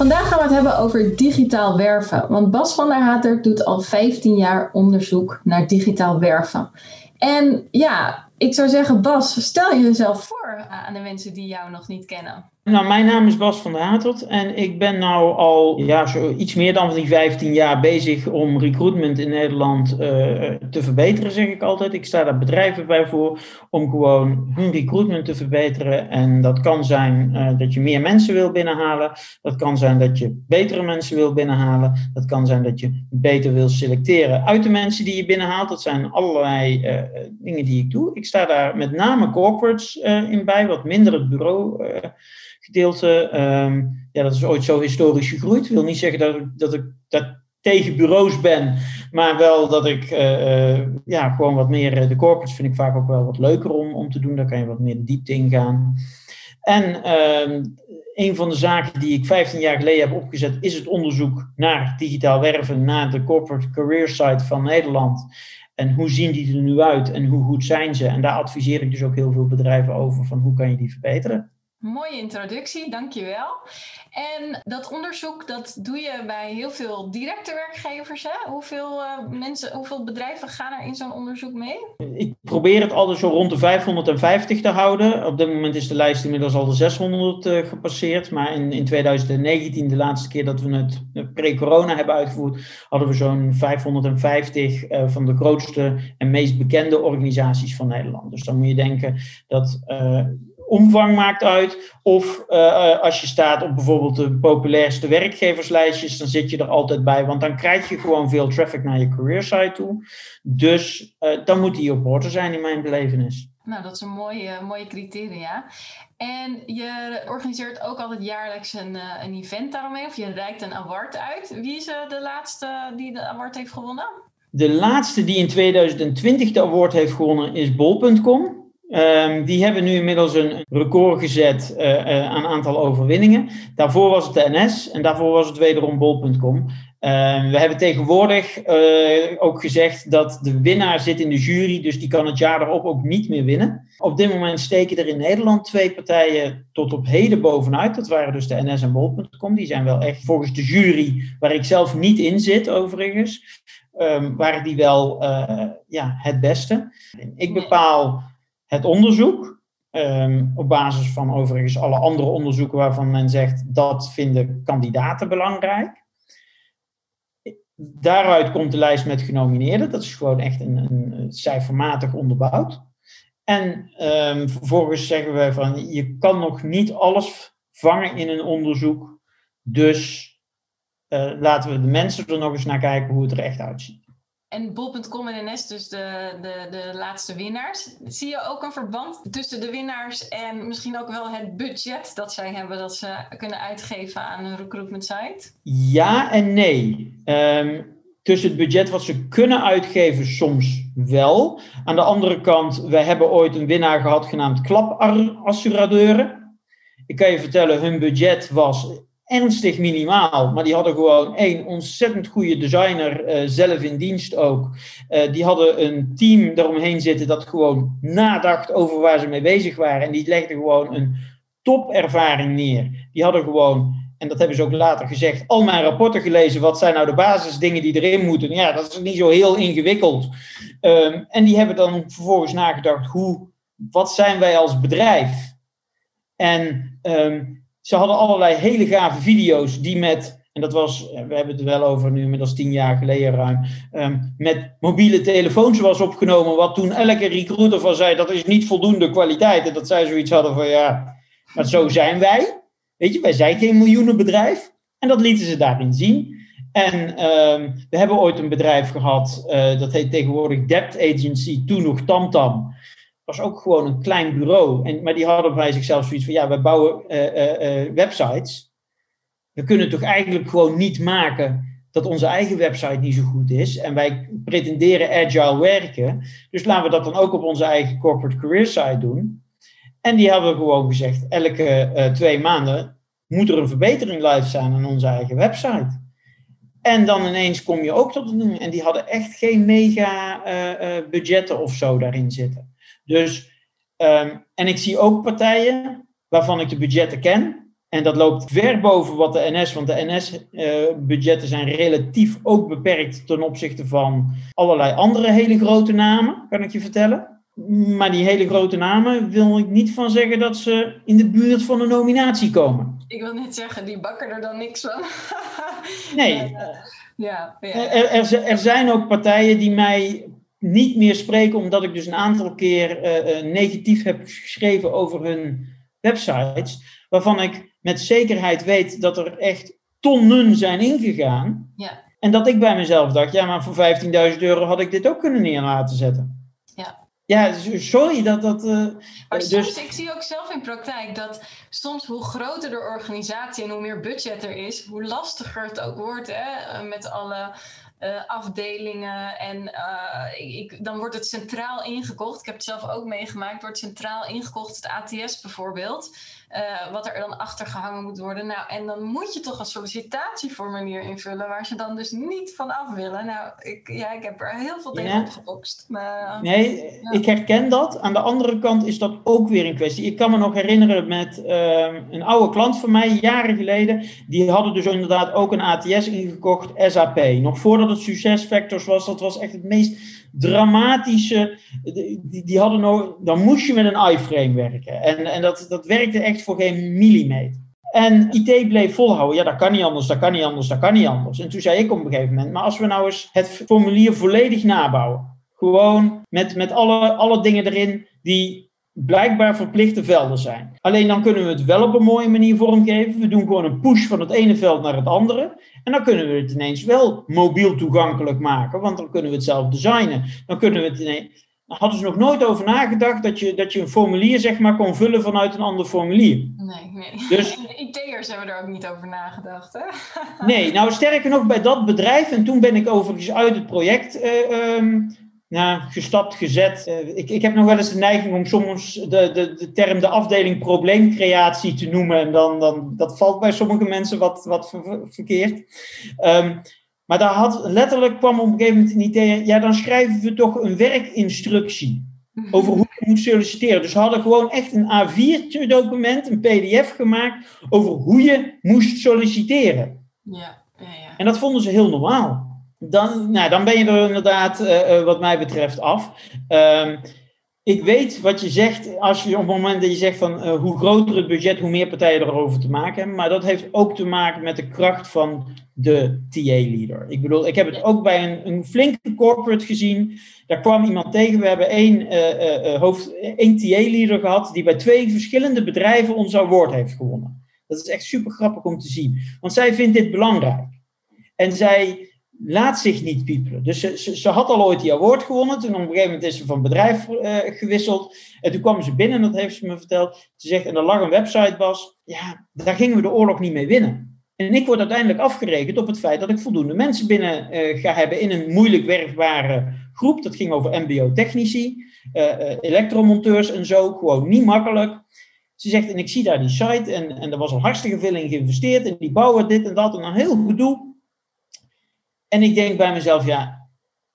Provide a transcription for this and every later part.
Vandaag gaan we het hebben over digitaal werven. Want Bas van der Hater doet al 15 jaar onderzoek naar digitaal werven. En ja, ik zou zeggen, Bas, stel jezelf voor aan de mensen die jou nog niet kennen. Nou, mijn naam is Bas van der Hatert en ik ben nou al ja, zo iets meer dan die 15 jaar bezig om recruitment in Nederland uh, te verbeteren, zeg ik altijd. Ik sta daar bedrijven bij voor om gewoon hun recruitment te verbeteren. En dat kan zijn uh, dat je meer mensen wil binnenhalen. Dat kan zijn dat je betere mensen wil binnenhalen. Dat kan zijn dat je beter wil selecteren uit de mensen die je binnenhaalt. Dat zijn allerlei uh, dingen die ik doe. Sta daar met name corporates in bij, wat minder het bureau gedeelte. Ehm, ja, dat is ooit zo historisch gegroeid. Ik wil niet zeggen dat ik, dat ik dat tegen bureaus ben, maar wel dat ik uh, ja, gewoon wat meer. Eh, de corporates vind ik vaak ook wel wat leuker om, om te doen. Daar kan je wat meer diepte in gaan. En uh, een van de zaken die ik 15 jaar geleden heb opgezet, is het onderzoek naar digitaal werven, naar de corporate career site van Nederland. En hoe zien die er nu uit en hoe goed zijn ze? En daar adviseer ik dus ook heel veel bedrijven over van hoe kan je die verbeteren. Mooie introductie, dankjewel. En dat onderzoek dat doe je bij heel veel directe werkgevers. Hè? Hoeveel, uh, mensen, hoeveel bedrijven gaan er in zo'n onderzoek mee? Ik probeer het altijd zo rond de 550 te houden. Op dit moment is de lijst inmiddels al de 600 uh, eh, gepasseerd. Maar in, in 2019, de laatste keer dat we het pre-corona hebben uitgevoerd, hadden we zo'n 550 uh, van de grootste en meest bekende organisaties van Nederland. Dus dan moet je denken dat eh, omvang maakt uit. Of uh, als je staat op bijvoorbeeld de populairste werkgeverslijstjes, dan zit je er altijd bij, want dan krijg je gewoon veel traffic naar je career site toe. Dus uh, dan moet die op orde zijn in mijn belevenis. Nou, dat is een mooie, mooie criteria. En je organiseert ook altijd jaarlijks een, een event daaromheen, of je reikt een award uit. Wie is de laatste die de award heeft gewonnen? De laatste die in 2020 de award heeft gewonnen is bol.com. Um, die hebben nu inmiddels een record gezet uh, uh, aan aantal overwinningen. Daarvoor was het de NS en daarvoor was het wederom bol.com. Uh, we hebben tegenwoordig eh, ook gezegd dat de winnaar zit in de jury, dus die kan het jaar erop ook niet meer winnen. Op dit moment steken er in Nederland twee partijen tot op heden bovenuit. Dat waren dus de NS en bol.com. Die zijn wel echt volgens de jury, waar ik zelf niet in zit overigens, um, waren die wel ja, het beste. Ik bepaal het onderzoek. Um, op basis van overigens alle andere onderzoeken waarvan men zegt dat vinden kandidaten belangrijk. Daaruit komt de lijst met genomineerden. Dat is gewoon echt een, een cijfermatig onderbouwd. En um, vervolgens zeggen we van je kan nog niet alles vangen in een onderzoek. Dus uh, laten we de mensen er nog eens naar kijken hoe het er echt uitziet. En bol.com en NS, dus de, de, de laatste winnaars. Zie je ook een verband tussen de winnaars en misschien ook wel het budget dat zij hebben dat ze kunnen uitgeven aan een recruitment site? Ja en nee. Um, tussen het budget wat ze kunnen uitgeven, soms wel. Aan de andere kant, we hebben ooit een winnaar gehad genaamd Klapassuradeuren. Ik kan je vertellen, hun budget was ernstig minimaal. Maar die hadden gewoon één ontzettend goede designer uh, zelf in dienst ook. Uh, die hadden een team eromheen zitten dat gewoon nadacht over waar ze mee bezig waren. En die legden gewoon een topervaring neer. Die hadden gewoon en dat hebben ze ook later gezegd, al mijn rapporten gelezen. Wat zijn nou de basisdingen die erin moeten? Ja, dat is niet zo heel ingewikkeld. Um, en die hebben dan vervolgens nagedacht, hoe, wat zijn wij als bedrijf? En um, ze hadden allerlei hele gave video's die met en dat was, we hebben het er wel over nu, inmiddels tien jaar geleden ruim, um, met mobiele telefoons was opgenomen, wat toen elke recruiter van zei, dat is niet voldoende kwaliteit. En dat zij zoiets hadden van, ja, maar zo zijn wij. Weet je, wij zijn geen miljoenenbedrijf. En dat lieten ze daarin zien. En um, we hebben ooit een bedrijf gehad, uh, dat heet tegenwoordig Debt Agency, toen nog TamTam. Was ook gewoon een klein bureau. En, maar die hadden bij zichzelf zoiets van, ja, wij bouwen uh, uh, websites we kunnen toch eigenlijk gewoon niet maken dat onze eigen website niet zo goed is. En wij pretenderen agile werken. Dus laten we dat dan ook op onze eigen corporate career site doen. En die hebben gewoon gezegd, elke twee maanden moet er een verbetering live zijn aan onze eigen website. En dan ineens kom je ook tot een. En die hadden echt geen mega budgetten of zo daarin zitten. Dus, um, en ik zie ook partijen waarvan ik de budgetten ken. En dat loopt ver boven wat de NS, want de NS-budgetten zijn relatief ook beperkt ten opzichte van allerlei andere hele grote namen, kan ik je vertellen. Maar die hele grote namen wil ik niet van zeggen dat ze in de buurt van een nominatie komen. Ik wil niet zeggen, die bakken er dan niks van. nee. ja, ja. Er, er, er, zijn ook partijen die mij niet meer spreken, omdat ik dus een aantal keer uh, negatief heb geschreven over hun websites waarvan ik met zekerheid weet dat er echt tonnen zijn ingegaan. Ja. En dat ik bij mezelf dacht, ja, maar voor 15.000 euro had ik dit ook kunnen neer laten zetten. Ja. Ja, sorry dat dat. Uh, maar dus... ik zie ook zelf in praktijk dat soms hoe groter de organisatie en hoe meer budget er is, hoe lastiger het ook wordt hè, met alle uh, afdelingen. En uh, ik, dan wordt het centraal ingekocht. Ik heb het zelf ook meegemaakt. Wordt centraal ingekocht, het ATS bijvoorbeeld. Uh, wat er dan achter gehangen moet worden. Nou, en dan moet je toch een sollicitatieformulier invullen waar ze dan dus niet van af willen. Nou, ik, ja, ik heb er heel veel tegen ja. opgebokst. Maar, nee, ja. ik herken dat. Aan de andere kant is dat ook weer een kwestie. Ik kan me nog herinneren met een oude klant van mij, jaren geleden. Die hadden dus inderdaad ook een ATS ingekocht, SAP. Nog voordat het succesfactors was, dat was echt het meest dramatische. Die, die hadden nog, dan moest je met een iframe werken. En, en dat, dat werkte echt voor geen millimeter. En IT bleef volhouden. Ja, dat kan niet anders, dat kan niet anders, dat kan niet anders. En toen zei ik op een gegeven moment, maar als we nou eens het formulier volledig nabouwen. Gewoon met, met alle, alle dingen erin die blijkbaar verplichte velden zijn. Alleen dan kunnen we het wel op een mooie manier vormgeven. We doen gewoon een push van het ene veld naar het andere. En dan kunnen we het ineens wel mobiel toegankelijk maken, want dan kunnen we het zelf designen. Dan kunnen we het ineens. Hadden ze nog nooit over nagedacht dat je, dat je een formulier zeg maar kon vullen vanuit een ander formulier. Nee, nee. Dus, IT'ers hebben er ook niet over nagedacht, hè? nee, nou sterker nog bij dat bedrijf, en toen ben ik overigens uit het project uh, um, nou, gestapt, gezet. Uh, ik, ik heb nog wel eens de neiging om soms de, de, de term de afdeling probleemcreatie te noemen. En dan, dan, dat valt bij sommige mensen wat, wat ver, verkeerd. Um, maar daar had letterlijk kwam op een gegeven moment een idee. Ja, dan schrijven we toch een werkinstructie. Over hoe je moet solliciteren. Dus we hadden gewoon echt een A4-document, een PDF gemaakt. over hoe je moest solliciteren. Ja, ja, ja. En dat vonden ze heel normaal dan, nou, dan ben je er inderdaad, uh, uh, wat mij betreft, af. Um, ik weet wat je zegt, als je op het moment dat je zegt van uh, hoe groter het budget, hoe meer partijen erover te maken hebben. Maar dat heeft ook te maken met de kracht van de TA-leader. Ik bedoel, ik heb het ook bij een, een, flinke corporate gezien. Daar kwam iemand tegen. We hebben één, hoofd, één TA-leader gehad die bij twee verschillende bedrijven ons award heeft gewonnen. Dat is echt super grappig om te zien. Want zij vindt dit belangrijk. En zij laat zich niet piepelen. Dus ze, ze, had al ooit die award gewonnen. Toen op een gegeven moment is ze van bedrijf uh, gewisseld. En toen kwam ze binnen, dat heeft ze me verteld. Ze zegt, en er lag een website, Bas. Ja, daar gingen we de oorlog niet mee winnen. En ik word uiteindelijk afgerekend op het feit dat ik voldoende mensen binnen uh, ga hebben in een moeilijk werkbare groep. Dat ging over MBO-technici, uh, elektromonteurs en zo. Gewoon niet makkelijk. Ze zegt, en ik zie daar die site en, en er was al hartstikke veel in geïnvesteerd. En die bouwen dit en dat en een heel gedoe. En ik denk bij mezelf, ja,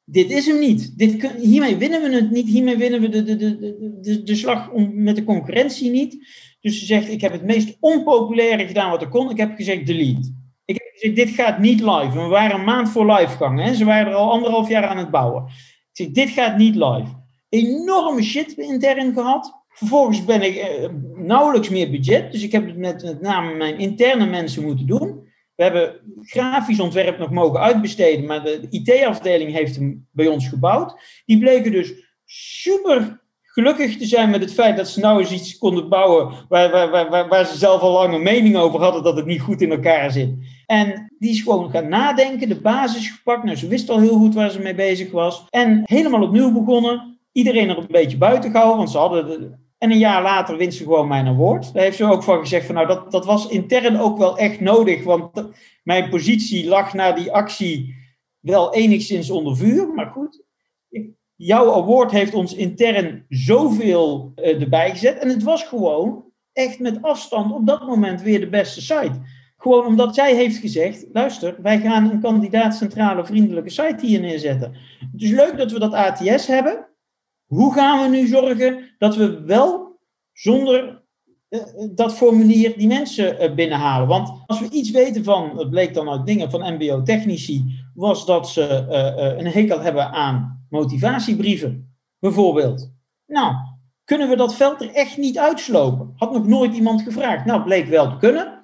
dit is hem niet. Dit hiermee winnen we het niet. Hiermee winnen we de, de, de, de, de slag om, met de concurrentie niet. Dus ze zegt, ik heb het meest onpopulaire gedaan wat er kon. Ik heb gezegd delete. Ik heb gezegd, dit gaat niet live. we waren een maand voor livegang. Hè? Ze waren er al anderhalf jaar aan het bouwen. Ik zeg, dit gaat niet live. Enorme shit intern gehad. Vervolgens ben ik eh, nauwelijks meer budget. Dus ik heb het met, met name mijn interne mensen moeten doen. We hebben grafisch ontwerp nog mogen uitbesteden, maar de IT-afdeling heeft hem bij ons gebouwd. Die bleken dus super gelukkig te zijn met het feit dat ze nou eens iets konden bouwen waar, waar, waar, waar, ze zelf al lang een mening over hadden dat het niet goed in elkaar zit. En die is gewoon gaan nadenken, de basis gepakt. Nou, ze wist al heel goed waar ze mee bezig was. En helemaal opnieuw begonnen. Iedereen er een beetje buiten gehouden, want ze hadden de, en een jaar later wint ze gewoon mijn award. Daar heeft ze ook van gezegd van nou, dat, dat was intern ook wel echt nodig. Want mijn positie lag na die actie wel enigszins onder vuur. Maar goed, jouw award heeft ons intern zoveel uh, erbij gezet. En het was gewoon echt met afstand op dat moment weer de beste site. Gewoon omdat zij heeft gezegd: luister, wij gaan een kandidaat centrale vriendelijke site hier neerzetten. Het is leuk dat we dat ATS hebben. Hoe gaan we nu zorgen dat we wel zonder uh, dat formulier die mensen uh, binnenhalen? Want als we iets weten van, het bleek dan uit dingen van MBO-technici, was dat ze een hekel hebben aan motivatiebrieven, bijvoorbeeld. Nou, kunnen we dat veld er echt niet uitslopen? Had nog nooit iemand gevraagd. Nou, bleek wel te kunnen.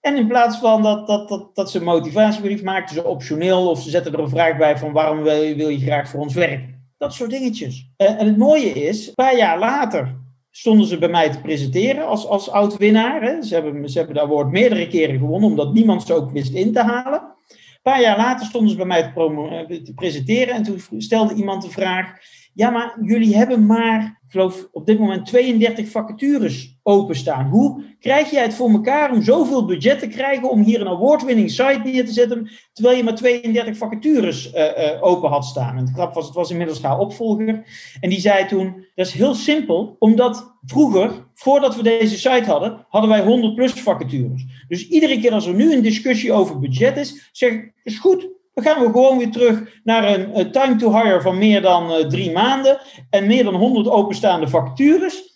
En in plaats van dat, dat, dat, dat ze een motivatiebrief maakten, ze optioneel of ze zetten er een vraag bij van waarom wil je, wil je graag voor ons werken? Dat soort dingetjes. Uh, en het mooie is, een paar jaar later stonden ze bij mij te presenteren als, als oud-winnaar. Ze hebben, ze hebben dat woord meerdere keren gewonnen, omdat niemand ze ook wist in te halen. Een paar jaar later stonden ze bij mij te, eh, te presenteren en toen stelde iemand de vraag: Ja, maar jullie hebben maar geloof op dit moment 32 vacatures openstaan. Hoe krijg jij het voor elkaar om zoveel budget te krijgen om hier een award-winning site neer te zetten, terwijl je maar 32 vacatures uh, uh, open had staan? En het grap was, het was inmiddels haar opvolger. En die zei toen, dat is heel simpel, omdat vroeger, voordat we deze site hadden, hadden wij 100 plus vacatures. Dus iedere keer als er nu een discussie over budget is, zeg ik, is goed, dan gaan we gewoon weer terug naar een, time to hire van meer dan uh, drie maanden en meer dan 100 openstaande vacatures.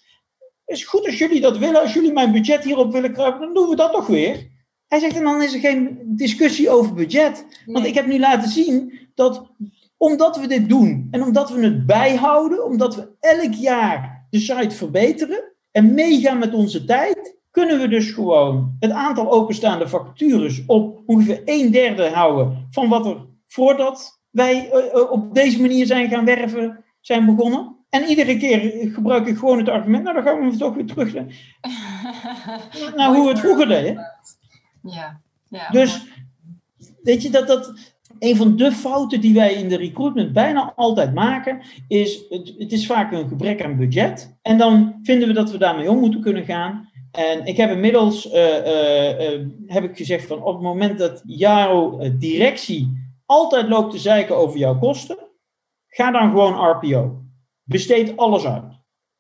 Is goed als jullie dat willen, als jullie mijn budget hierop willen kruipen, dan doen we dat toch weer. Hij zegt, en dan is er geen discussie over budget. Want ik heb nu laten zien dat omdat we dit doen en omdat we het bijhouden, omdat we elk jaar de site verbeteren en meegaan met onze tijd, kunnen we dus gewoon het aantal openstaande vacatures op ongeveer een derde houden van wat er voordat wij uh, uh, op deze manier zijn gaan werven, zijn begonnen. En iedere keer gebruik ik gewoon het argument, nou dan gaan we toch weer terug naar, naar hoe we het vroeger deden. Ja, ja. Dus weet je dat dat een van de fouten die wij in de recruitment bijna altijd maken, is het, het is vaak een gebrek aan budget. En dan vinden we dat we daarmee om moeten kunnen gaan. En ik heb inmiddels uh, uh, uh, heb ik gezegd van op het moment dat jouw directie altijd loopt te zeiken over jouw kosten, ga dan gewoon RPO. Besteed alles uit.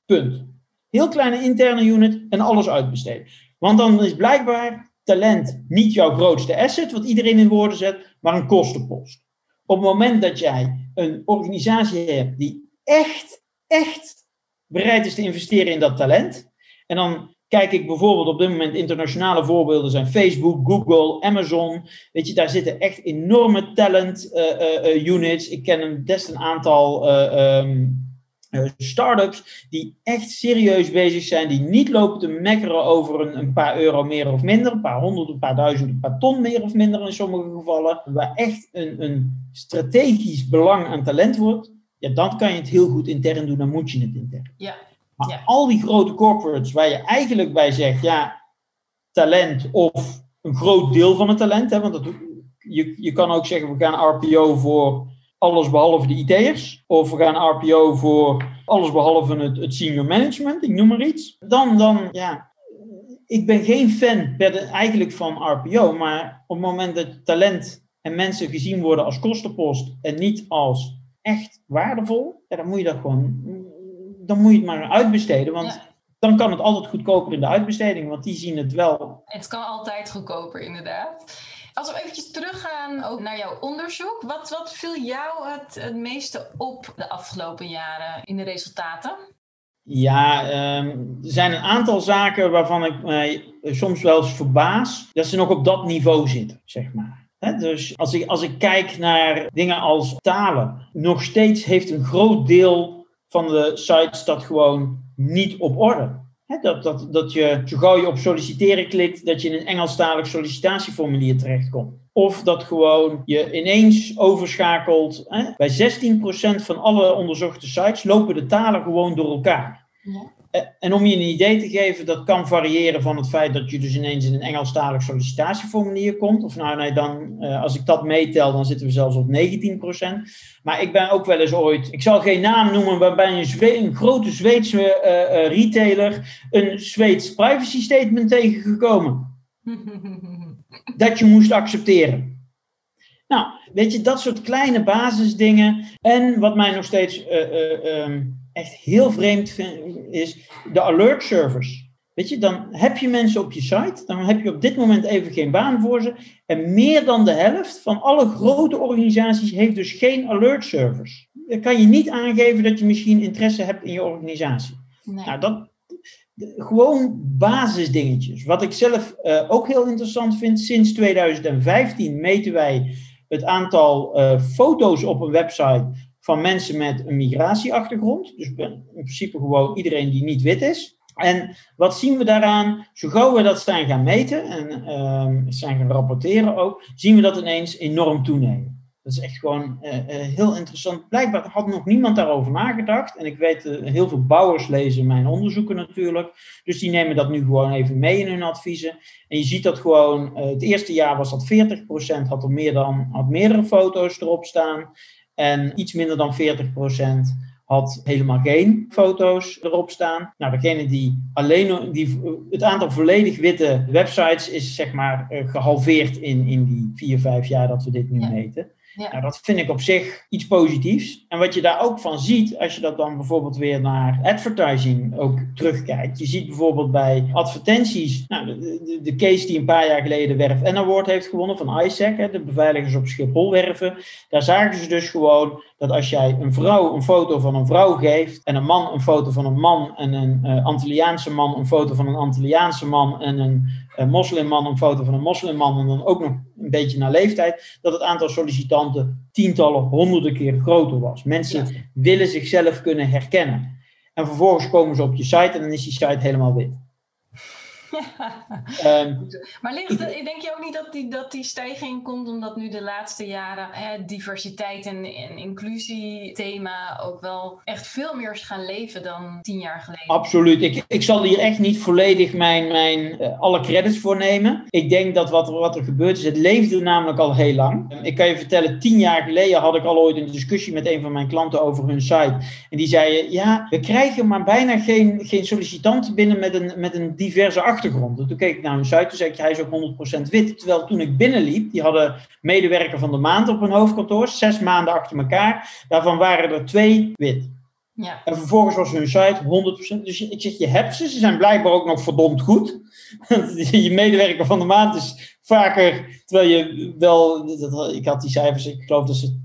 Punt. Heel kleine interne unit en alles uitbesteden. Want dan is blijkbaar talent niet jouw grootste asset, wat iedereen in woorden zet, maar een kostenpost. Op het moment dat jij een organisatie hebt die echt, echt bereid is te investeren in dat talent, en dan Kijk ik bijvoorbeeld op dit moment internationale voorbeelden zijn Facebook, Google, Amazon. Weet je, daar zitten echt enorme talent uh, uh, units. Ik ken een, best een aantal um, startups die echt serieus bezig zijn, die niet lopen te mekkeren over een, een, paar euro meer of minder, een paar honderd, een paar duizend, een paar ton meer of minder in sommige gevallen, waar echt een, een strategisch belang aan talent wordt. Ja, dan kan je het heel goed intern doen, dan moet je het intern. Ja. Maar al die grote corporates waar je eigenlijk bij zegt, ja, talent of een groot deel van het talent, hè, want dat, je, je kan ook zeggen, we gaan RPO voor alles behalve de IT'ers, of we gaan RPO voor alles behalve het, het senior management, ik noem maar iets. Dan, dan, ja, ik ben geen fan eigenlijk van RPO, maar op het moment dat talent en mensen gezien worden als kostenpost en niet als echt waardevol, ja, dan moet je dat gewoon dan moet je het maar uitbesteden. Want dan kan het altijd goedkoper in de uitbesteding, want die zien het wel. Het kan altijd goedkoper, inderdaad. Als we eventjes teruggaan ook naar jouw onderzoek, wat, wat viel jou het, meeste op de afgelopen jaren in de resultaten? Ja, ehm, er zijn een aantal zaken waarvan ik mij soms wel eens verbaas dat ze nog op dat niveau zitten, zeg maar. dus als ik, als ik kijk naar dingen als talen, nog steeds heeft een groot deel van de sites dat gewoon niet op orde. Dat, dat, dat je, zo gauw je op solliciteren klikt, dat je in een Engelstalig sollicitatieformulier terechtkomt. Of dat gewoon je ineens overschakelt. Bij 16% van alle onderzochte sites lopen de talen gewoon door elkaar. Ja. Eh, en om je een idee te geven, dat kan variëren van het feit dat je dus ineens in een Engelstalig sollicitatieformulier komt. Of nou, nee, dan, uh, als ik dat meetel, dan zitten we zelfs op 19%. Maar ik ben ook wel eens ooit, ik zal geen naam noemen, waarbij een, een grote Zweedse uh, retailer een Zweeds privacy statement tegengekomen. dat je moest accepteren. Nou, weet je, dat soort kleine basisdingen. En wat mij nog steeds uh, echt heel vreemd is de alert servers. Weet je, dan heb je mensen op je site, dan heb je op dit moment even geen baan voor ze. En meer dan de helft van alle grote organisaties heeft dus geen alert servers. Dan kan je niet aangeven dat je misschien interesse hebt in je organisatie. Nee. Nou, dat, gewoon basisdingetjes. Wat ik zelf uh, ook heel interessant vind, sinds 2015 meten wij het aantal uh, foto's op een website van mensen met een migratieachtergrond. Dus in principe gewoon iedereen die niet wit is. En wat zien we daaraan? Zo gauw we dat zijn gaan meten en zijn gaan rapporteren ook, zien we dat ineens enorm toenemen. Dat is echt gewoon uh, uh, heel interessant. Blijkbaar had nog niemand daarover nagedacht. En ik weet, uh, heel veel bouwers lezen mijn onderzoeken natuurlijk. Dus die nemen dat nu gewoon even mee in hun adviezen. En je ziet dat gewoon, het eerste jaar was dat 40% had er meer dan, had meerdere foto's erop staan. En iets minder dan 40% had helemaal geen foto's erop staan. Nou, degene die alleen die, het aantal volledig witte websites is zeg maar gehalveerd in, in die vier, vijf jaar dat we dit nu meten. Ja. Nou, dat vind ik op zich iets positiefs. En wat je daar ook van ziet, als je dat dan bijvoorbeeld weer naar advertising ook terugkijkt. Je ziet bijvoorbeeld bij advertenties, nou, de, de, case die een paar jaar geleden Werf N Award heeft gewonnen van ISEC, hè, de beveiligers op Schiphol werven. Daar zagen ze dus gewoon dat als jij een vrouw een foto van een vrouw geeft en een man een foto van een man en een uh, Antilliaanse man een foto van een Antilliaanse man en een uh, moslimman een foto van een moslimman en dan ook nog een beetje naar leeftijd, dat het aantal sollicitanten tientallen, honderden keer groter was. Mensen willen zichzelf kunnen herkennen. En vervolgens komen ze op je site en dan is die site helemaal wit. Um, maar ligt, denk je ook niet dat die, dat die stijging komt omdat nu de laatste jaren hè, diversiteit en, en inclusie thema ook wel echt veel meer is gaan leven dan tien jaar geleden? Absoluut. Ik, ik zal hier echt niet volledig mijn, mijn uh, alle credits voor nemen. Ik denk dat wat, wat er gebeurd is, het leefde namelijk al heel lang. Ik kan je vertellen, tien jaar geleden had ik al ooit een discussie met een van mijn klanten over hun site. En die zeiden, ja, we krijgen maar bijna geen, geen sollicitanten binnen met een, met een diverse achtergrond achtergrond. En toen keek ik naar hun site, toen zei ik, hij is ook 100% wit. Terwijl toen ik binnenliep, die hadden medewerker van de maand op hun hoofdkantoor, zes maanden achter elkaar. Daarvan waren er twee wit. Ja. En vervolgens was hun site 100%. Dus ik zeg, je hebt ze, ze zijn blijkbaar ook nog verdomd goed. je medewerker van de maand is vaker, terwijl je wel, ik had die cijfers, ik geloof dat ze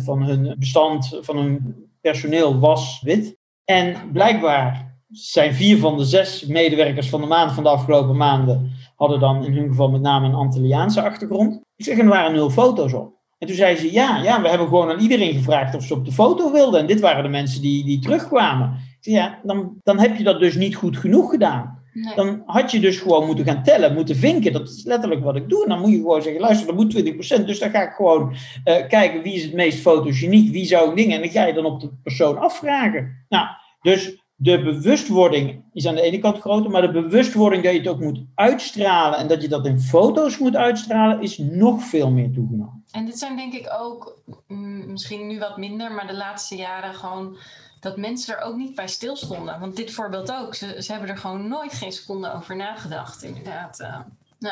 80% van hun bestand, van hun personeel was wit. En blijkbaar zijn vier van de zes medewerkers van de maand van de afgelopen maanden hadden dan in hun geval met name een Antilliaanse achtergrond. Ik zeg, en er waren nul foto's op. En toen zei ze, ja, ja, we hebben gewoon aan iedereen gevraagd of ze op de foto wilden. En dit waren de mensen die, die terugkwamen. Ik zeg, ja, dan, dan heb je dat dus niet goed genoeg gedaan. Dan had je dus gewoon moeten gaan tellen, moeten vinken. Dat is letterlijk wat ik doe. En dan moet je gewoon zeggen, luister, dat moet 20%. Dus dan ga ik gewoon uh, kijken wie is het meest fotogeniek, wie zou dingen. En dan ga je dan op de persoon afvragen. Nou, dus de bewustwording is aan de ene kant groter, maar de bewustwording dat je het ook moet uitstralen en dat je dat in foto's moet uitstralen, is nog veel meer toegenomen. En dit zijn denk ik ook, mm, misschien nu wat minder, maar de laatste jaren gewoon dat mensen er ook niet bij stilstonden. Want dit voorbeeld ook, ze, ze hebben er gewoon nooit geen seconde over nagedacht, inderdaad. Uh.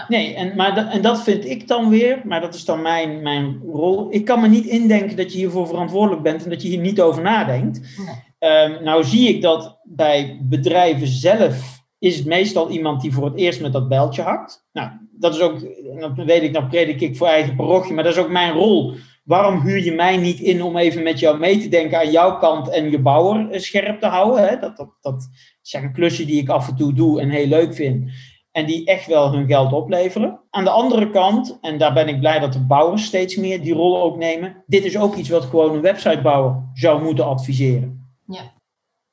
Nee, en, maar en dat vind ik dan weer, maar dat is dan mijn, mijn rol. Ik kan me niet indenken dat je hiervoor verantwoordelijk bent en dat je hier niet over nadenkt. Nee. Um, nou zie ik dat bij bedrijven zelf is het meestal iemand die voor het eerst met dat bijltje hakt. Nou, dat is ook, dat weet ik, dan predik ik voor eigen parochie, maar dat is ook mijn rol. Waarom huur je mij niet in om even met jou mee te denken aan jouw kant en je bouwer scherp te houden? Hè? Dat, dat, dat zijn klusje die ik af en toe doe en heel leuk vind. En die echt wel hun geld opleveren. Aan de andere kant, en daar ben ik blij dat de bouwers steeds meer die rol ook nemen. Dit is ook iets wat gewoon een websitebouwer zou moeten adviseren. Ja.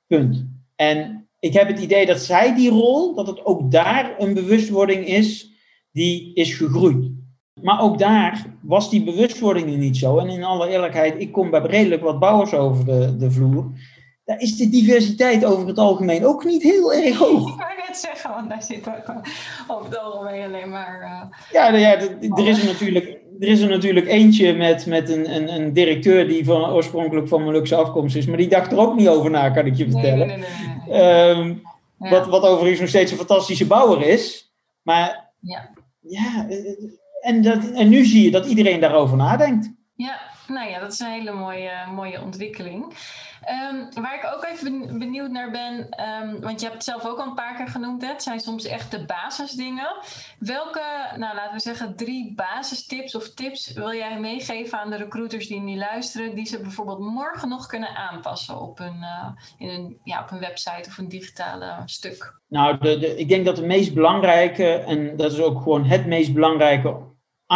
Punt. En ik heb het idee dat zij die rol, dat het ook daar een bewustwording is, die is gegroeid. Maar ook daar was die bewustwording niet zo. En in alle eerlijkheid, ik kom bij redelijk wat bouwers over de, de vloer. Daar is de diversiteit over het algemeen ook niet heel erg hoog. Ik wou net zeggen, want daar zit ook over het algemeen alleen maar... Uh... Ja, nou ja, er is er natuurlijk, er is er natuurlijk eentje met, met een, een, een directeur die van, oorspronkelijk van Molukse afkomst is. Maar die dacht er ook niet over na, kan ik je vertellen. Nee, nee, nee, um, ja. wat, wat overigens nog steeds een fantastische bouwer is. Maar ja, ja en, dat, en nu zie je dat iedereen daarover nadenkt. Ja, nou ja, dat is een hele mooie, mooie ontwikkeling. Um, waar ik ook even benieuwd naar ben, um, want je hebt het zelf ook al een paar keer genoemd, het zijn soms echt de basisdingen. Welke, nou laten we zeggen, drie basistips of tips wil jij meegeven aan de recruiters die nu luisteren, die ze bijvoorbeeld morgen nog kunnen aanpassen op een, uh, in een, ja, op een website of een digitale stuk? Nou, de, ik denk dat de meest belangrijke, en dat is ook gewoon het meest belangrijke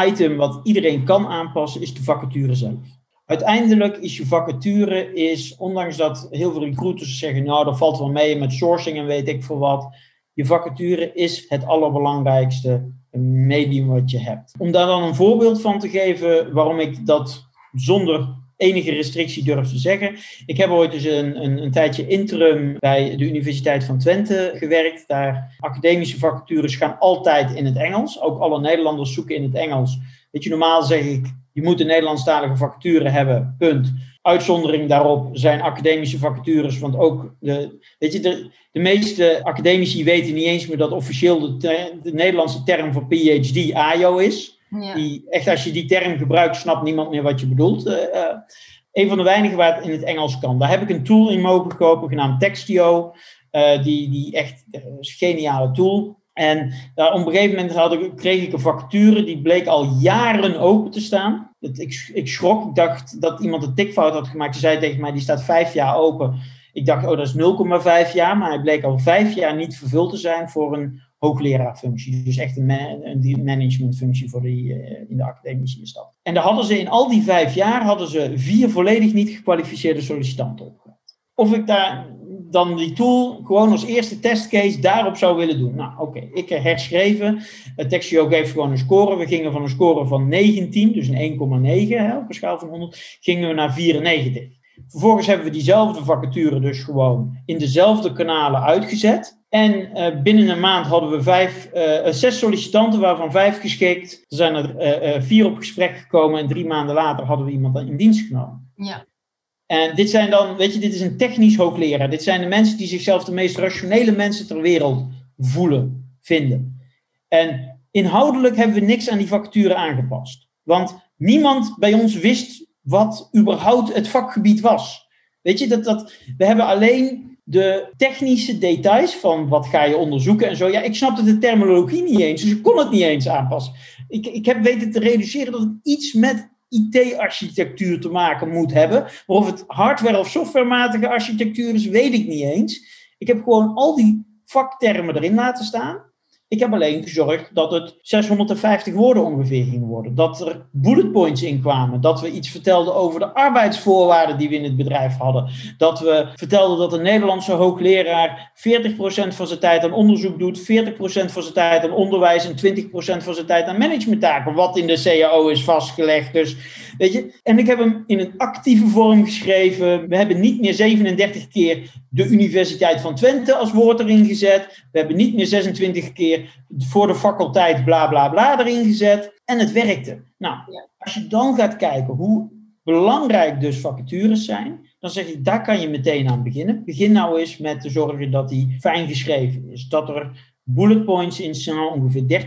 item wat iedereen kan aanpassen, is de vacature zelf. Uiteindelijk is je vacature, is, ondanks dat heel veel recruiters zeggen, nou dat valt wel mee met sourcing en weet ik veel wat, je vacature is het allerbelangrijkste medium wat je hebt. Om daar dan een voorbeeld van te geven waarom ik dat zonder enige restrictie durf te zeggen. Ik heb ooit eens een, een, een, tijdje interim bij de Universiteit van Twente gewerkt. Daar academische vacatures gaan altijd in het Engels. Ook alle Nederlanders zoeken in het Engels. Weet je, normaal zeg ik, je moet een Nederlandstalige vacature hebben, punt. Uitzondering daarop zijn academische vacatures, want ook de, weet je, de, de meeste academici weten niet eens meer dat officieel de, de Nederlandse term voor PhD AIO is. Ja. Die, echt, als je die term gebruikt, snapt niemand meer wat je bedoelt. Uh, uh, een van de weinigen waar het in het Engels kan. Daar heb ik een tool in mogen kopen, genaamd Textio. Uh, die, die echt een geniale tool. En op een gegeven moment had ik, kreeg ik een vacature, die bleek al jaren open te staan. Ik, ik schrok, ik dacht dat iemand een tikfout had gemaakt. Ze zei tegen mij, die staat vijf jaar open. Ik dacht, oh, dat is 0,5 jaar, maar hij bleek al vijf jaar niet vervuld te zijn voor een hoogleraarfunctie. Dus echt een, een managementfunctie voor die, uh, in de academische stad. En daar hadden ze in al die vijf jaar hadden ze vier volledig niet gekwalificeerde sollicitanten opgehad. Of ik daar dan die tool gewoon als eerste testcase daarop zou willen doen. Nou, oké, ik herschreven. Het Textio geeft gewoon een score. We gingen van een score van 19, dus een 1,9 op een schaal van 100, gingen we naar 94. Vervolgens hebben we diezelfde vacature dus gewoon in dezelfde kanalen uitgezet. En uh, binnen een maand hadden we vijf, uh, zes sollicitanten, waarvan vijf geschikt. Er zijn er vier op gesprek gekomen en drie maanden later hadden we iemand in dienst genomen. Ja. En dit zijn dan, weet je, dit is een technisch hoogleraar. Dit zijn de mensen die zichzelf de meest rationele mensen ter wereld voelen, vinden. En inhoudelijk hebben we niks aan die vacature aangepast. Want niemand bij ons wist wat überhaupt het vakgebied was. Weet je, dat, dat, we hebben alleen de technische details van wat ga je onderzoeken en zo. Ja, ik snapte de terminologie niet eens, dus ik kon het niet eens aanpassen. Ik, ik heb weten te reduceren dat het iets met IT-architectuur te maken moet hebben. Maar of het hardware- of softwarematige architectuur is, weet ik niet eens. Ik heb gewoon al die vaktermen erin laten staan. Ik heb alleen gezorgd dat het 650 woorden ongeveer ging worden. Dat er bullet points in kwamen. Dat we iets vertelden over de arbeidsvoorwaarden die we in het bedrijf hadden. Dat we vertelden dat een Nederlandse hoogleraar 40% van zijn tijd aan onderzoek doet, 40% van zijn tijd aan onderwijs en 20% van zijn tijd aan managementtaken. Wat in de CAO is vastgelegd. Dus, weet je, en ik heb hem in een actieve vorm geschreven. We hebben niet meer 37 keer de Universiteit van Twente als woord erin gezet. We hebben niet meer 26 keer voor de faculteit bla bla bla erin gezet. En het werkte. Nou, als je dan gaat kijken hoe belangrijk dus vacatures zijn, dan zeg ik, daar kan je meteen aan beginnen. Begin nou eens met te zorgen dat die fijn geschreven is. Dat er bullet points in staan, ongeveer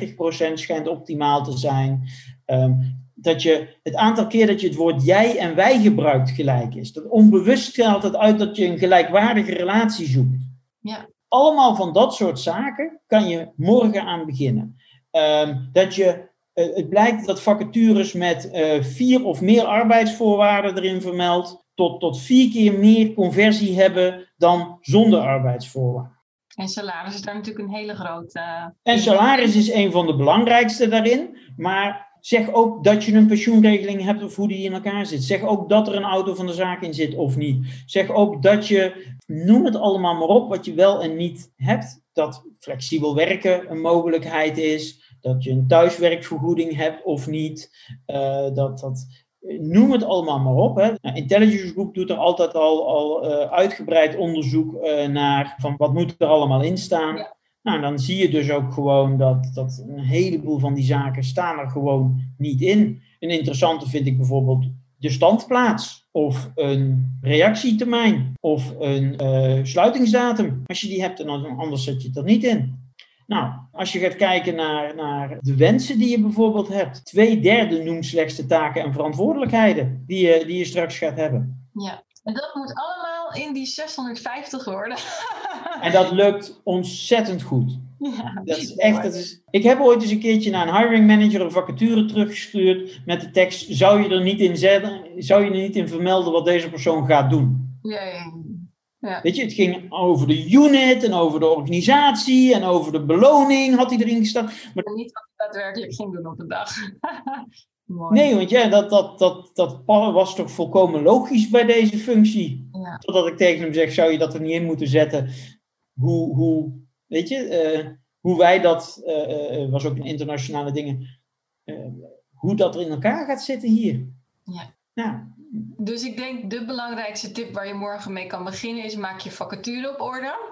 30% schijnt optimaal te zijn. Um, dat je het aantal keer dat je het woord jij en wij gebruikt gelijk is. Dat onbewust stelt het uit dat je een gelijkwaardige relatie zoekt. Ja allemaal van dat soort zaken kan je morgen aan beginnen. Ehm, dat je, eh, het blijkt dat vacatures met eh, vier of meer arbeidsvoorwaarden erin vermeld, tot, tot vier keer meer conversie hebben dan zonder arbeidsvoorwaarden. En salaris is daar natuurlijk een hele grote. En salaris is een van de belangrijkste daarin, maar Zeg ook dat je een pensioenregeling hebt of hoe die in elkaar zit. Zeg ook dat er een auto van de zaak in zit of niet. Zeg ook dat je, noem het allemaal maar op, wat je wel en niet hebt. Dat flexibel werken een mogelijkheid is. Dat je een thuiswerkvergoeding hebt of niet. Uh, dat, dat, noem het allemaal maar op. Hè. Nou, Intelligence Group doet er altijd al, al uh, uitgebreid onderzoek uh, naar van wat moet er allemaal in staan. Ja. Nou, dan zie je dus ook gewoon dat, dat een heleboel van die zaken staan er gewoon niet in. Een interessante vind ik bijvoorbeeld de standplaats of een reactietermijn of een uh, sluitingsdatum. Als je die hebt, dan anders zet je het er niet in. Nou, als je gaat kijken naar, naar de wensen die je bijvoorbeeld hebt, twee derde noemt slechts de taken en verantwoordelijkheden die je, die je straks gaat hebben. Ja, en dat moet allemaal in die 650 worden. en dat lukt ontzettend goed. Ja, dat is echt, dat is, ik heb ooit eens een keertje naar een hiring manager een vacature teruggestuurd met de tekst: zou je er niet in zetten, zou je er niet in vermelden wat deze persoon gaat doen? Ja, ja. ja. Weet je, het ging over de unit en over de organisatie en over de beloning had hij erin gestaan. Maar niet wat hij daadwerkelijk ging doen op de dag. Nee, want ja, dat, dat, dat, dat was toch volkomen logisch bij deze functie. Ja. Totdat ik tegen hem zeg, zou je dat er niet in moeten zetten? Hoe, hoe weet je, uh, hoe wij dat, uh, was ook een internationale dingen, hoe dat er in elkaar gaat zitten hier. Ja. Nou. Dus ik denk de belangrijkste tip waar je morgen mee kan beginnen is maak je vacature op orde.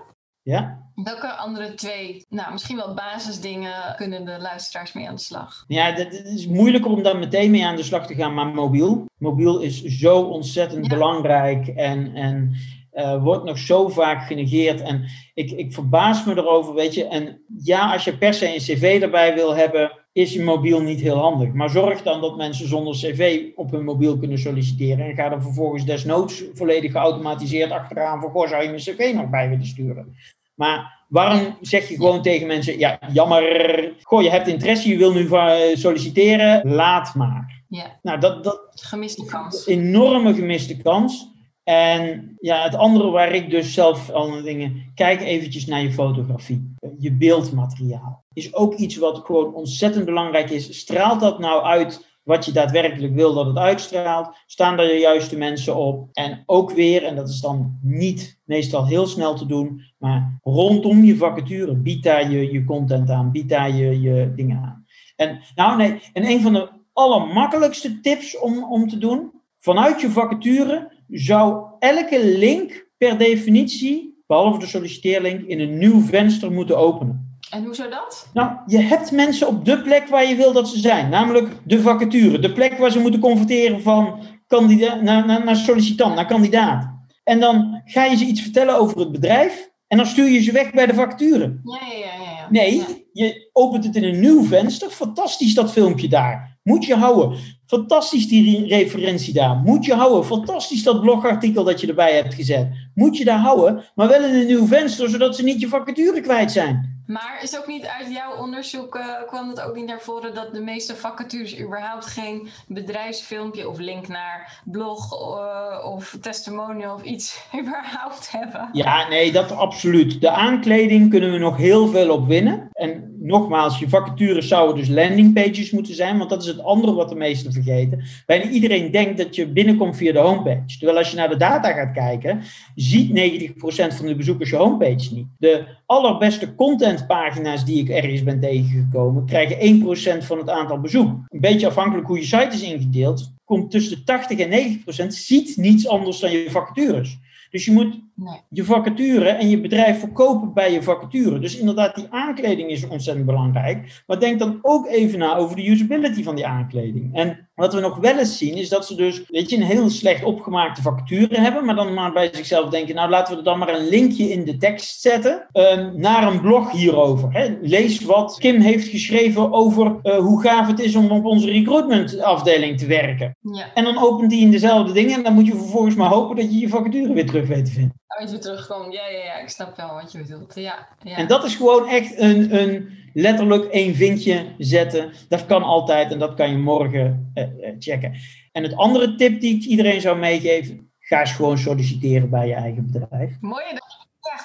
Ja. Welke andere twee, nou misschien wel basisdingen, kunnen de luisteraars mee aan de slag? Ja, het is moeilijker om daar meteen mee aan de slag te gaan, maar mobiel. Mobiel is zo ontzettend belangrijk en, en uh, wordt nog zo vaak genegeerd. En ik, ik verbaas me erover, weet je. En ja, als je per se een cv erbij wil hebben, is je mobiel niet heel handig. Maar zorg dan dat mensen zonder cv op hun mobiel kunnen solliciteren. En ga er vervolgens desnoods volledig geautomatiseerd achteraan voor, goh, zou je mijn cv nog bij willen sturen? Maar waarom zeg je gewoon tegen mensen, ja, jammer, goh, je hebt interesse, je wil nu solliciteren, laat maar. Ja. Nou, dat, dat gemiste kans. Enorme gemiste kans. En ja, het andere waar ik dus zelf al dingen, kijk eventjes naar je fotografie. Je beeldmateriaal is ook iets wat gewoon ontzettend belangrijk is. Straalt dat nou uit wat je daadwerkelijk wil dat het uitstraalt? Staan daar de juiste mensen op? En ook weer, en dat is dan niet meestal heel snel te doen, maar rondom je vacature, bied daar je, je content aan, bied daar je, je dingen aan. En, nou nee, en een van de allermakkelijkste tips om, om te doen, vanuit je vacature zou elke link per definitie, behalve de solliciteerlink, in een nieuw venster moeten openen. En hoe zou dat? Nou, je hebt mensen op de plek waar je wil dat ze zijn, namelijk de vacature, de plek waar ze moeten converteren van kandidaat naar, naar, naar sollicitant, naar kandidaat. En dan ga je ze iets vertellen over het bedrijf en dan stuur je ze weg bij de vacature. Ja, ja, ja. ja. Nee, je opent het in een nieuw venster. Fantastisch dat filmpje daar. Moet je houden. Fantastisch die referentie daar. Moet je houden. Fantastisch dat blogartikel dat je erbij hebt gezet. Moet je daar houden, maar wel in een nieuw venster, zodat ze niet je vacature kwijt zijn. Maar is ook niet uit jouw onderzoek, uh, kwam het ook niet naar voren dat de meeste vacatures überhaupt geen bedrijfsfilmpje of link naar blog uh, of testimonial of iets überhaupt hebben? Ja, nee, dat absoluut. De aankleding kunnen we nog heel veel op winnen. En nogmaals, je vacatures zouden dus landingpages moeten zijn, want dat is het andere wat de meesten vergeten. Bijna iedereen denkt dat je binnenkomt via de homepage. Terwijl als je naar de data gaat kijken, ziet 90% van de bezoekers je homepage niet. De allerbeste contentpagina's die ik ergens ben tegengekomen, krijgen 1% van het aantal bezoek. Een beetje afhankelijk hoe je site is ingedeeld, komt tussen de 80 en 90% ziet niets anders dan je vacatures. Dus je moet je vacature en je bedrijf verkopen bij je vacature. Dus inderdaad, die aankleding is ontzettend belangrijk. Maar denk dan ook even na over de usability van die aankleding. En wat we nog wel eens zien, is dat ze dus, weet je, een heel slecht opgemaakte vacature hebben. Maar dan maar bij zichzelf denken, nou laten we er dan maar een linkje in de tekst zetten. Ehm, naar een blog hierover. Hè. Lees wat Kim heeft geschreven over uh, hoe gaaf het is om op onze recruitment afdeling te werken. Ja. En dan opent die in dezelfde dingen. En dan moet je vervolgens maar hopen dat je je vacature weer terug weet te vinden. Als je terugkomt, ja, ja, ja, ik snap wel wat je bedoelt. Ja, ja. En dat is gewoon echt een, een letterlijk één vinkje zetten. Dat kan altijd en dat kan je morgen uh, checken. En het andere tip die ik iedereen zou meegeven, ga eens gewoon solliciteren bij je eigen bedrijf. Mooi dat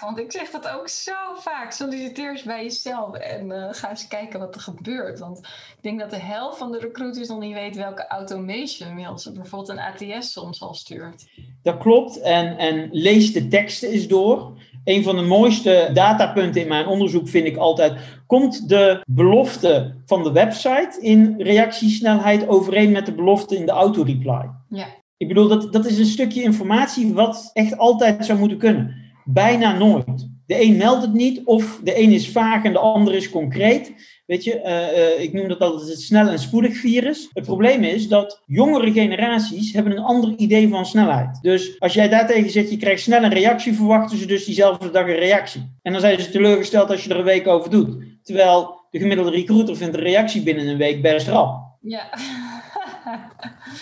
want ik zeg dat ook zo vaak. Solliciteer eens bij jezelf en uh, ga eens kijken wat er gebeurt. Want ik denk dat de helft van de recruiters nog niet weet welke automation mails ze bijvoorbeeld een ATS soms al stuurt. Dat klopt en, en lees de teksten eens door. Een van de mooiste datapunten in mijn onderzoek vind ik altijd: komt de belofte van de website in reactiesnelheid overeen met de belofte in de auto-reply? Ja. Ik bedoel, dat, dat is een stukje informatie wat echt altijd zou moeten kunnen. Bijna nooit. De een meldt het niet, of de een is vaag en de ander is concreet. Weet je, uh, uh, ik noem dat altijd het snel en spoedig virus. Het probleem is dat jongere generaties hebben een ander idee van snelheid. Dus als jij daartegen zegt, je krijgt snel een reactie, verwachten ze dus diezelfde dag een reactie. En dan zijn ze teleurgesteld als je er een week over doet. Terwijl de gemiddelde recruiter vindt een reactie binnen een week best rap. Ja.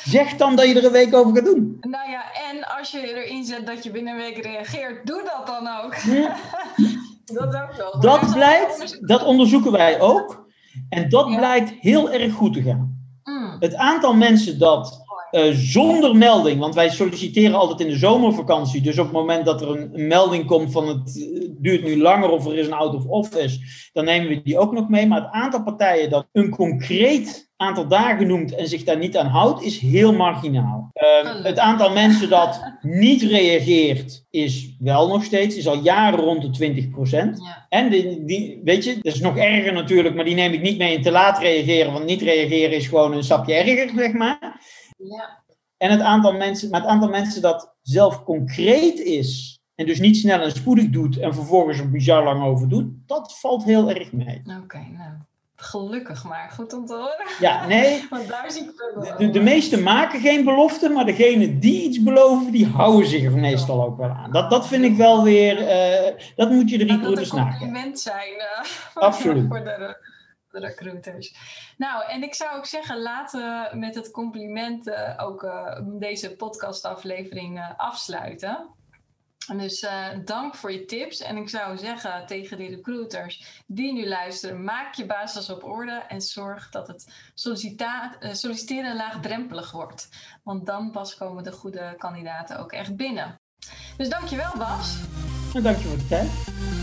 Zeg dan dat je er een week over gaat doen. Nou ja, en als je erin zet dat je binnen een week reageert, doe dat dan ook. Ja. dat ook wel. Dat blijkt, dat onderzoeken wij ook. En dat ja. blijkt heel erg goed te gaan. Mm. Het aantal mensen dat uh, zonder melding, want wij solliciteren altijd in de zomervakantie, dus op het moment dat er een, een melding komt van het uh, duurt nu langer of er is een out of office, dan nemen we die ook nog mee. Maar het aantal partijen dat een concreet aantal dagen noemt en zich daar niet aan houdt, is heel marginaal. Uh, het aantal mensen dat niet reageert, is wel nog steeds, is al jaren rond de 20 Ja. En die, die, weet je, dat is nog erger natuurlijk, maar die neem ik niet mee in te laat reageren, want niet reageren is gewoon een stapje erger, zeg maar. Ja. En het aantal mensen, maar het aantal mensen dat zelf concreet is en dus niet snel en spoedig doet en vervolgens er bizar lang over doet, dat valt heel erg mee. Oké, okay, nou. Gelukkig maar, goed om te horen. Ja, nee. Want daar zie ik de, de, de meesten maken geen beloften, maar degenen die iets beloven, die houden zich er meestal ook wel aan. Dat, dat vind ik wel weer, uh, dat moet je de recruiters nagaan. nagaan. Dat moet een compliment zijn uh, Absoluut. voor de, de, recruiters. Nou, en ik zou ook zeggen, laten we met het compliment uh, ook deze podcastaflevering afsluiten. Dus dank voor je tips. En ik zou zeggen tegen die recruiters die nu luisteren: maak je basis op orde en zorg dat het solliciteren laagdrempelig wordt. Want dan pas komen de goede kandidaten ook echt binnen. Dus dankjewel, Bas. En dank je voor de tijd.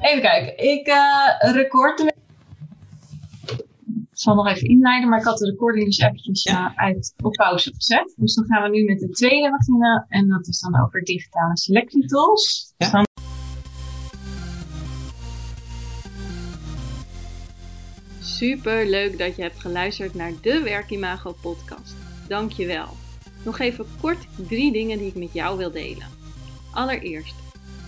Even kijken. Ik uh, record ik zal nog even inleiden, maar ik had de recording dus eventjes uh, uit op pauze gezet. Dus dan gaan we nu met de tweede beginnen. En dat is dan over digitale selectietools. Ja. Dan... Super leuk dat je hebt geluisterd naar de Werkimago podcast. Dankjewel. Nog even kort drie dingen die ik met jou wil delen. Allereerst,